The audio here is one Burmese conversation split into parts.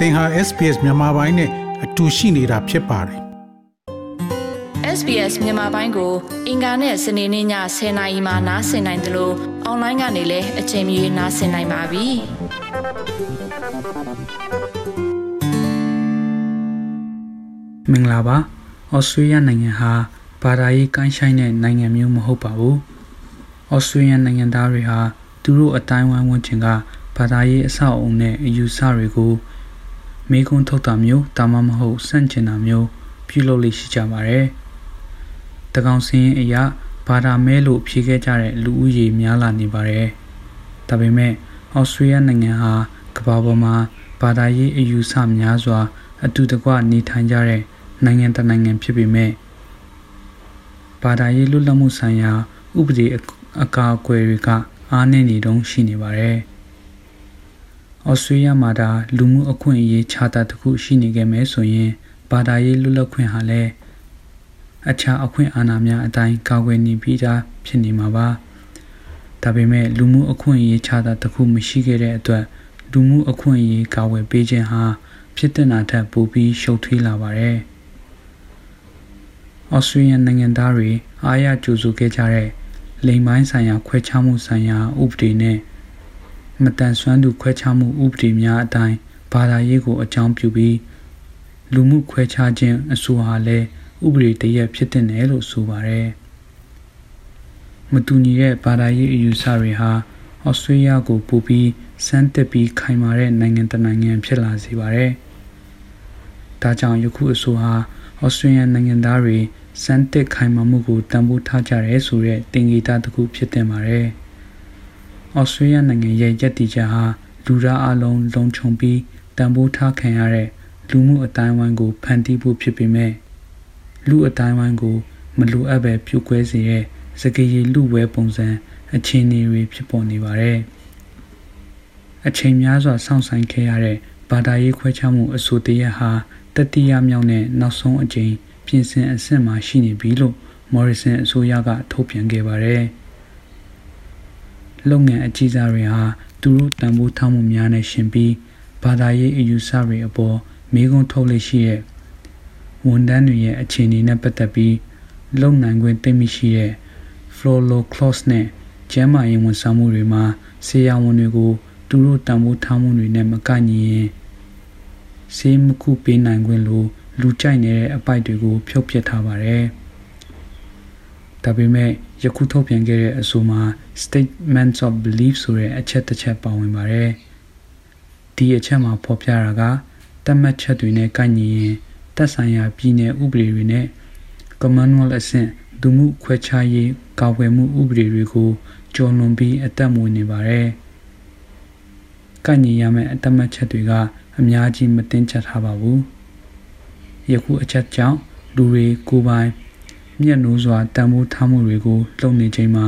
သင်ဟာ SPS မြန်မာပိုင်းနဲ့အတူရှိနေတာဖြစ်ပါတယ် SBS မြန်မာပိုင်းကို အင်ကာနဲ့စနေနေ့ည10:00နာရီမှနားဆင်နိုင်တယ်လို့အွန်လိုင်းကနေလည်းအချိန်မီနားဆင်နိုင်ပါပြီမင်္ဂလာပါဩစတြေးလျနိုင်ငံဟာဘာသာရေးကိုင်းဆိုင်တဲ့နိုင်ငံမျိုးမဟုတ်ပါဘူးဩစတြေးလျနိုင်ငံသားတွေဟာသူတို့အတိုင်းဝိုင်းဝန်းကျင်ကဘာသာရေးအဆောက်အအုံနဲ့အယူဆတွေကို မေခွန်းထုတ်တာမျိုးဒါမှမဟုတ်စန့်ကျင်တာမျိုးပြုလုပ်လိရှိကြပါတယ်။တကောင်စင်းအရာဘာသာမဲလို့ဖြေခဲ့ကြတဲ့လူဦးရေများလာနေပါတယ်။ဒါပေမဲ့ဩစတြေးလျနိုင်ငံဟာကမ္ဘာပေါ်မှာဘာသာရေးအယူဆများစွာ အတူတကွနေထိုင်ကြတဲ့နိုင်ငံတစ်နိုင်ငံဖြစ်ပေမဲ့ဘာသာရေးလွတ်လပ်မှုဆိုင်ရာ ဥပဒေအကာအကွယ်တွေကအားနည်းနေတုံးရှိနေပါတယ်။ ဩစတြေးလျမှာဒါလူမှုအခွင့်အရေးခြားတာတစ်ခုရှိနေခဲ့မယ်ဆိုရင်ဘာသာရေးလွတ်လပ်ခွင့်ဟာလည်းအခြားအခွင့်အာဏာများအတိုင်းကာကွယ်နေပြီးသားဖြစ်နေမှာပါဒါပေမဲ့လူမှုအခွင့်အရေးခြားတာတစ်ခုမရှိခဲ့တဲ့အတွက်လူမှုအခွင့်အရေးကာကွယ်ပေးခြင်းဟာဖြစ်တဲ့နာထက်ပိုပြီးရှုပ်ထွေးလာပါတယ်ဩစတြေးလျနိုင်ငံသားတွေအားရကြိုဆိုခဲ့ကြတဲ့လိမ်ပိုင်းဆိုင်ရာခွဲခြားမှုဆိုင်ရာဥပဒေနဲ့ မတန်ဆွမ်းသူခွဲခြားမှုဥပဒေများအတိုင်းဘာသာရေးကိုအကြောင်းပြုပြီးလူမှုခွဲခြားခြင်းအဆိုဟာလည်းဥပဒေတရက်ဖြစ်တဲ့နယ်လို့ဆိုပါတယ်မတူညီတဲ့ဘာသာရေးအယူဆတွေဟာဩစတြေးလျကိုပိုပြီးစမ်းသစ်ပြီးခိုင်မာတဲ့နိုင်ငံတစ်နိုင်ငံဖြစ်လာစေပါတယ်။ဒါကြောင့်ယခုအဆိုဟာဩစတြေးလျနိုင်ငံသားတွေစမ်းသစ်ခိုင်မာမှုကိုတန်ဖိုးထားကြရဲဆိုတဲ့တင်ဂီတာတစ်ခုဖြစ်တင်ပါတယ်။ ဩစတြေးလျနိုင်ငံရဲ့ယက်တီချက်ဟာလူသားအလုံးလုံခြုံပြီးတန်ဖိုးထားခံရတဲ့လူမှုအတိုင်းဝိုင်းကိုဖန်တီးဖို့ဖြစ်ပေမဲ့လူအတိုင်းဝိုင်းကို မလိုအပ်ပဲပြုတ်ကွဲစေတဲ့စကေးရီလူဝဲပုံစံအခြေအနေတွေဖြစ်ပေါ်နေပါတယ်။အချိန်များစွာစောင့်ဆိုင်ခဲ့ရတဲ့ဘာသာရေးခွဲခြားမှုအဆိုတရဟာတတိယမြောက်နဲ့နောက်ဆုံးအကြိမ်ပြင်ဆင်အဆင့်မှာရှိနေပြီလို့မော်ရီဆန်အစိုးရကထုတ်ပြန်ခဲ့ပါတယ်။ လုပ်ငန်းအကြီးစားတွေဟာသူတို့တန်ဖိုးထားမှုများနဲ့ရှင်ပြီးဘာသာရေးအယူဆတွေအပေါ်မေးခွန်းထုတ်လို့ရှိတဲ့ဝန်ထမ်းတွေရဲ့အခြေအနေနဲ့ပတ်သက်ပြီးလုံနိုင်ခွင့်သိမိရှိတဲ့ flow clause နဲ့ကျမ်းမာရေးဝန်ဆောင်မှုတွေမှာဆေးရဝန်တွေကိုသူတို့တန်ဖိုးထားမှုတွေနဲ့မကန့်ညီရင်ဆေးမခုပေးနိုင်ခွင့်လိုလူကြိုက်နေတဲ့အပိုက်တွေကိုဖြုတ်ပစ်ထားပါတယ်။ ဒါပေမဲ့ယခုထုတ်ပြန်ခဲ့တဲ့အဆိုမှာ statements of belief ဆိုတဲ့အချက်တစ်ချက်ပါဝင်ပါတယ်ဒီအချက်မှာဖော်ပြတာကတတ်မှတ်ချက်တွေနဲ့ကိုက်ညီရင်တက်ဆိုင်ရာပြည်내ဥပဒေတွေနဲ့ Commonwealth အဆင့်ဒုမှုခွဲခြားရေးကာကွယ်မှုဥပဒေတွေကိုကျော်လွန်ပြီးအသက်မွေးနေပါတယ်။ကန့်ညီရမယ့်အသက်မတ်ချက်တွေကအများကြီးမတင်ချက်ထားပါဘူး။ယခုအချက်ကြောင့်လူတွေကိုယ်ပိုင် မျက်နှိုးစွာတန်ဖိုးထားမှုတွေကိုလုပ်နေချိန်မှာ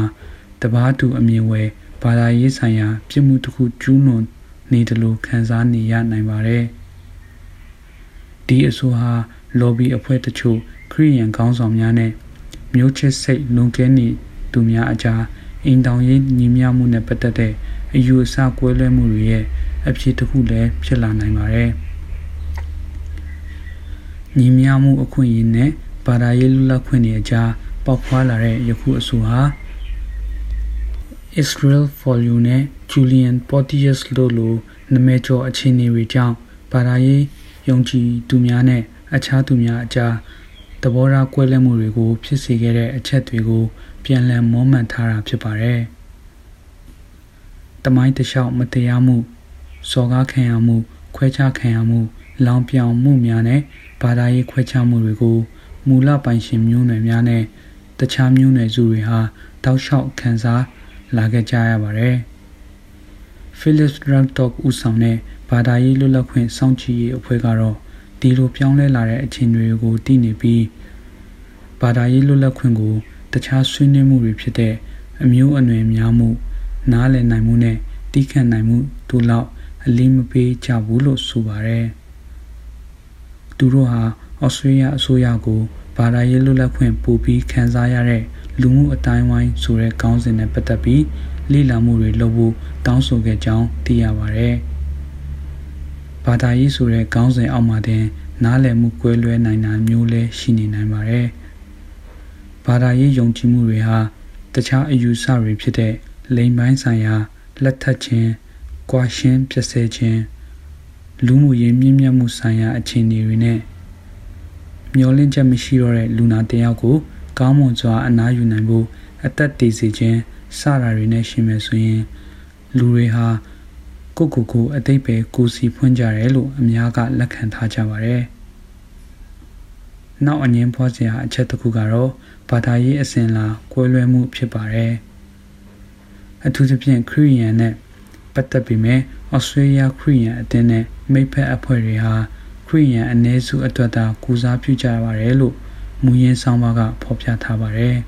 တပားသူအမြင်ဝယ်ဘာသာရေးဆိုင်ရာပြစ်မှုတစ်ခုကျူးလွန်နေတယ်လို့ခံစားနေရနိုင်ပါတယ်။ဒီအဆိုဟာ lobby အဖွဲ့တချို့ခရီးရန်ခေါင်းဆောင်များနဲ့မျိုးချစ်စိတ်လွန်ကဲနေသူများအကြားအိမ်တောင်ရေးညီမျှမှုနဲ့ပတ်သက်တဲ့အယူအဆကွဲလွဲမှုတွေရဲ့အဖြစ်တစ်ခုလည်းဖြစ်လာနိုင်ပါတယ်။ညီမျှမှုအခွင့်အရေးနဲ့ ဘာသာရေးလွတ်လပ်ခွင့်တွေအကြားပေါက်ဖွာလာတဲ့ယခုအဆိုဟာ Israel Folio နဲ့ Julian Porteous တို့လိုနာမည်ကျော်အခြေအနေတွေကြောင့်ဘာသာရေးယုံကြည်သူများနဲ့အခြားသူများအကြားသဘောထားကွဲလွဲမှုတွေကို ဖြစ်စေခဲ့တဲ့အချက်တွေကို ပြန်လည်မောမှန်ထားတာဖြစ်ပါတယ်။တမိုင်းတလျှောက်မတရားမှုစော်ကားခံရမှု ခွဲခြားခံရမှု လောင်ပြောင်မှုများနဲ့ဘာသာရေးခွဲခြားမှုတွေကို မူလပိုင်ရှင်မျိုးနွယ်များနဲ့တခြားမျိုးနွယ်စုတွေဟာတောက်လျှောက်ခံစားလာခဲ့ကြရပါတယ်။ Philip Rantok ဦးဆောင်တဲ့ဘာသာရေးလွတ်လပ်ခွင့်စောင့်ကြည့်ရေးအဖွဲ့ကတော့ဒီလိုပြောင်းလဲလာတဲ့အခြေအနေတွေကိုသိနေပြီးဘာသာရေးလွတ်လပ်ခွင့်ကိုတခြားဆွေးနွေးမှုတွေဖြစ်တဲ့အမျိုးအနွယ်များမှု နားလည်နိုင်မှုနဲ့တီးခတ်နိုင်မှုတို့လောက်အလေးမပေးကြဘူးလို့ဆိုပါတယ်။ သူတို့ဟာဩစတြေးလျအစိုးရကိုဘာသာရေးလွတ်လပ်ခွင့်ပိုပြီးခံစားရတဲ့လူမှုအတိုင်းဝိုင်းဆိုတဲ့ခေါင်းစဉ်နဲ့ပတ်သက်ပြီးလေ့လာမှုတွေလုပ်ဖို့တောင်းဆိုခဲ့ကြောင်းသိရပါဗျ။ဘာသာရေးဆိုတဲ့ခေါင်းစဉ်အောက်မှာတင်နားလည်မှုကွဲလွဲနိုင်တာမျိုးလည်းရှိနေနိုင်ပါတယ်။ဘာသာရေးယုံကြည်မှုတွေဟာတခြားအယူဆတွေဖြစ်တဲ့လိမ်ပိုင်းဆိုင်ရာလက်ထပ်ခြင်း၊ကွာရှင်းပြည့်စဲခြင်း လူမှုရေးမြင့်မြတ်မှုဆိုင်ရာအခြေအနေတွေနဲ့မျောလင့်ချက်မရှိတော့တဲ့လူနာတယောက်ကိုကောင်းမွန်စွာအနားယူနိုင်ဖို့အသက်တည်စေခြင်းစတာတွေနဲ့ရှင်မယ်ဆိုရင်လူတွေဟာကိုကိုကိုအသိပဲကိုစီဖွင့်ကြတယ်လို့အများကလက်ခံထားကြပါတယ်။နောက်အငင်းဖွားစရာအချက်တစ်ခုကတော့ဘာသာရေးအစဉ်လာကွဲလွဲမှုဖြစ်ပါတယ်။အထူးသဖြင့်ခရီးယန်နဲ့ပတ်သက်ပြီးမြဲဩစတြေးလျခရီးယန်အသင်းနဲ့ မိတ်ဖက်အဖွဲ့တွေဟာခရီးယန်အ ਨੇ စုအတွက်သာကူစားပြုကြပါတယ်လို့မူရင်းဆောင်ပါကဖော်ပြထားပါတယ်။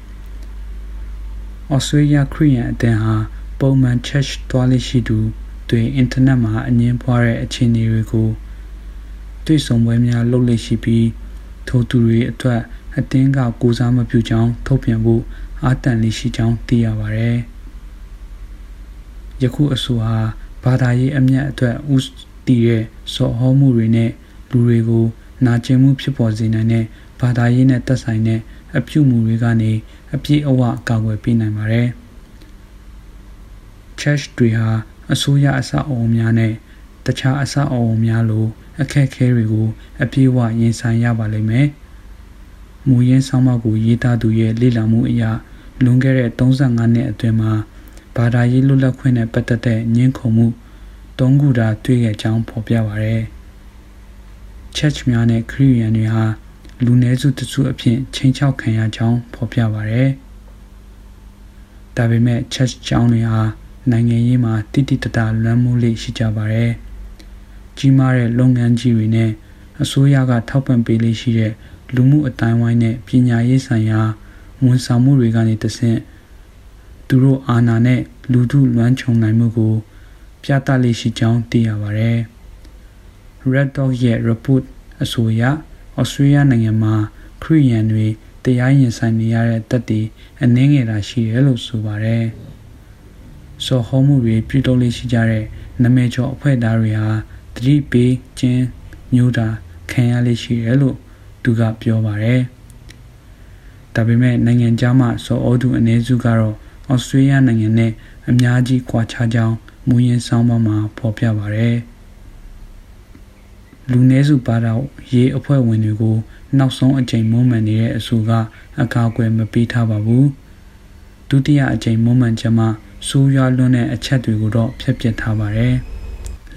ဩစတြေးလျခရီးယန်အသင်းဟာပုံမှန် church သွားလိရှိသူတွေအင်တာနက်မှာအငင်းပွားတဲ့အခြေအနေတွေကိုတွေ့ဆုံပွဲများလုပ်လိရှိပြီးထိုသူတွေအတွက်အတင်းကကိုစားမပြုကြောင်းထုတ်ပြန်ဖို့အားတန်လေးရှိကြောင်းသိရပါတယ်။ယခုအဆိုဟာဘာသာရေးအမျက်အတွက် ဥတီရဲ့စော်ဟောမှုတွေနဲ့လူတွေကိုနာကျင်မှုဖြစ်ပေါ်စေနိုင်တဲ့ဘာသာရေးနဲ့သက်ဆိုင်တဲ့အပြုမှုတွေကနေအပြည့်အဝကာကွယ်ပေးနိုင်ပါတယ်။ church တွေဟာအစိုးရအဆောက်အအုံများနဲ့တခြားအဆောက်အအုံများလိုအခက်အခဲတွေကိုအပြည့်အဝရင်ဆိုင်ရပါလိမ့်မယ်။မူရင်းဆောင်းပါးကိုရေးသားသူရဲ့လေ့လာမှုအရလွန်ခဲ့တဲ့35နှစ်အတွင်းမှာဘာသာရေးလွတ်လပ်ခွင့်နဲ့ပတ်သက်တဲ့ညှင်းခုန်မှု သုံးခုသာတွေ့ခဲ့ကြောင်းဖော်ပြပါရယ်။ church များနဲ့ခရီးယန်တွေဟာလူနည်းစုတစုအဖြစ်ချိန်ချောက်ခံရကြောင်းဖော်ပြပါရယ်။ဒါပေမဲ့ church ကျောင်းတွေဟာနိုင်ငံရေးမှာတိတိတတလွမ်းမိုးလေးရှိကြပါတယ်။ကြီးမားတဲ့လုပ်ငန်းကြီးတွေနဲ့အစိုးရကထောက်ပံ့ပေးလေးရှိတဲ့လူမှုအတိုင်းဝိုင်းနဲ့ပညာရေးဆိုင်ရာဝန်ဆောင်မှုတွေကနေတဆင့်သူတို့အာဏာနဲ့လူထုလွမ်းခြုံနိုင်မှုကို ပြသလေးရှိကြောင်းသိရပါတယ်။ Red Dog ရဲ့ report အဆိုအရဩစတြေးလျနိုင်ငံမှာခရီးယန်တွေတရားရင်ဆိုင်နေရတဲ့တပ်တွေအနှင်းငယ်တာရှိတယ်လို့ဆိုပါတယ်။စော်ဟောမှုတွေပြုလုပ်လေးရှိကြတဲ့နမဲကျော်အဖွဲ့သားတွေဟာတတိပေးခြင်းမျိုးတာခံရလေးရှိတယ်လို့သူကပြောပါတယ်။ဒါပေမဲ့နိုင်ငံခြားမှစော်ဩသူအ ਨੇ စုကတော့ဩစတြေးလျနိုင်ငံနဲ့ အများကြီးကွာခြားကြောင်းမူရင်းဆောင်ပါမှာဖော်ပြပါတယ်။လူနည်းစုပါတာရေးအဖွဲ့ဝင်တွေကိုနောက်ဆုံးအကြိမ်မွမ်းမံနေတဲ့အဆိုကအကာအကွယ်မပေးထားပါဘူးဒုတိယအကြိမ်မွမ်းမံချက်မှာဆိုးရွားလွန်းတဲ့အချက်တွေကိုတော့ဖျက်ပစ်ထားပါတယ်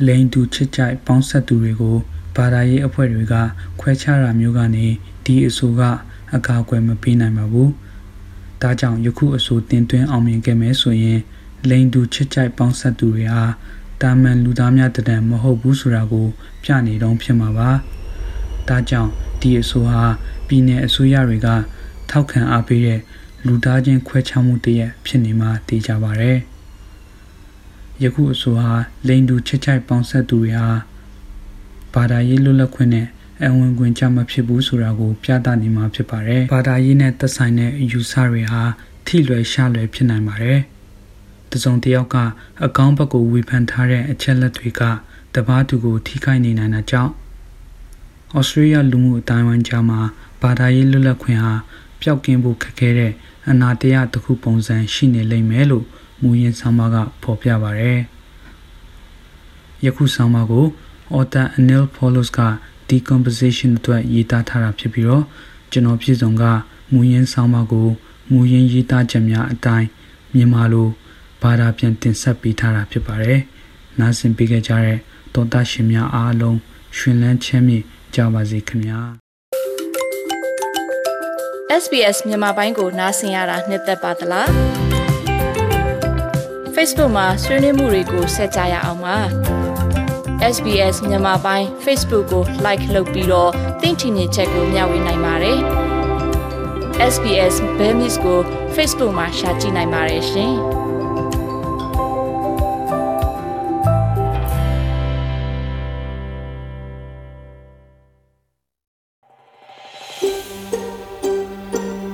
လိန်သူချစ်ကြိုက်ပေါင်းဆက်သူတွေကိုဘာသာရေးအဖွဲ့တွေက ခွဲခြားတာမျိုးကနေဒီအဆိုကအကာအကွယ်မပေးနိုင်ပါဘူးဒါကြောင့်ယခုအဆိုတင်သွင်းအောင်မြင်ခဲ့မယ်ဆိုရင် လိန်သူချစ်ကြိုက်ပေါင်းဆက်သူတွေဟာတာမန်လူသားများတဒံမဟုတ်ဘူးဆိုတာကို ပြနေတော့ဖြစ်မှာပါ။ဒါကြောင့်ဒီအဆိုဟာပြည်내အစိုးရတွေကထောက်ခံအားပေးတဲ့လူသားချင်းခွဲခြားမှုတရက်ဖြစ်နေမှာသိကြပါဗျ။ယခုအဆိုဟာလိန်တူချစ်ချိုက်ပေါင်းဆက်သူတွေဟာဘာသာရေးလွတ်လပ်ခွင့်နဲ့အဝင်ခွင့်ကြမဖြစ်ဘူးဆိုတာကို ပြသနေမှာဖြစ်ပါတယ်။ဘာသာရေးနဲ့သက်ဆိုင်တဲ့အယူဆတွေဟာထိလွယ်ရှလွယ်ဖြစ်နိုင်ပါတယ်။ တစုံတစ်ယောက်ကအကောင့်ဘက်ကိုဝေဖန်ထားတဲ့အချက်လက်တွေကတပားသူကိုထိခိုက်နေနိုင်တာကြောင့်ဩစတြေးလျလူမှုအတိုင်းအဝိုင်းကြားမှာဘာသာရေးလွတ်လပ်ခွင့်ဟာပျောက်ကင်းဖို့ခက်ခဲတဲ့အနာတရားတစ်ခုပုံစံရှိနေလိမ့်မယ်လို့မူရင်းဆောင်းပါးကဖော်ပြပါရယ်ယခုဆောင်းပါးကို author Anil Paulos က decomposition အတွက်ရေးသားထားတာဖြစ်ပြီးတော့ကျွန်တော်ပြည်စုံကမူရင်းဆောင်းပါးကိုမူရင်းရေးသားချက်များအတိုင်းမြန်မာလို ဘာသာပြန်တင်ဆက်ပေးထားတာဖြစ်ပါတယ်။နားဆင်ပေးခဲ့ကြတဲ့တောတာရှင်များအားလုံးရှင်လန်းချမ်းမြေ့ကြပါစေခင်ဗျာ။ SBS မြန်မာပိုင်းကိုနားဆင်ရတာနှစ်သက်ပါတလား Facebook မှာဆွေးနွေးမှုတွေကိုဆက်ကြရအောင်ပါ SBS မြန်မာပိုင်း Facebook ကို like လုပ်ပြီးတော့သင်ချင်တဲ့ချက်ကိုမျှဝေနိုင်ပါတယ် SBS Bemis ကို Facebook မှာ share ကြည့်နိုင်ပါတယ်ရှင်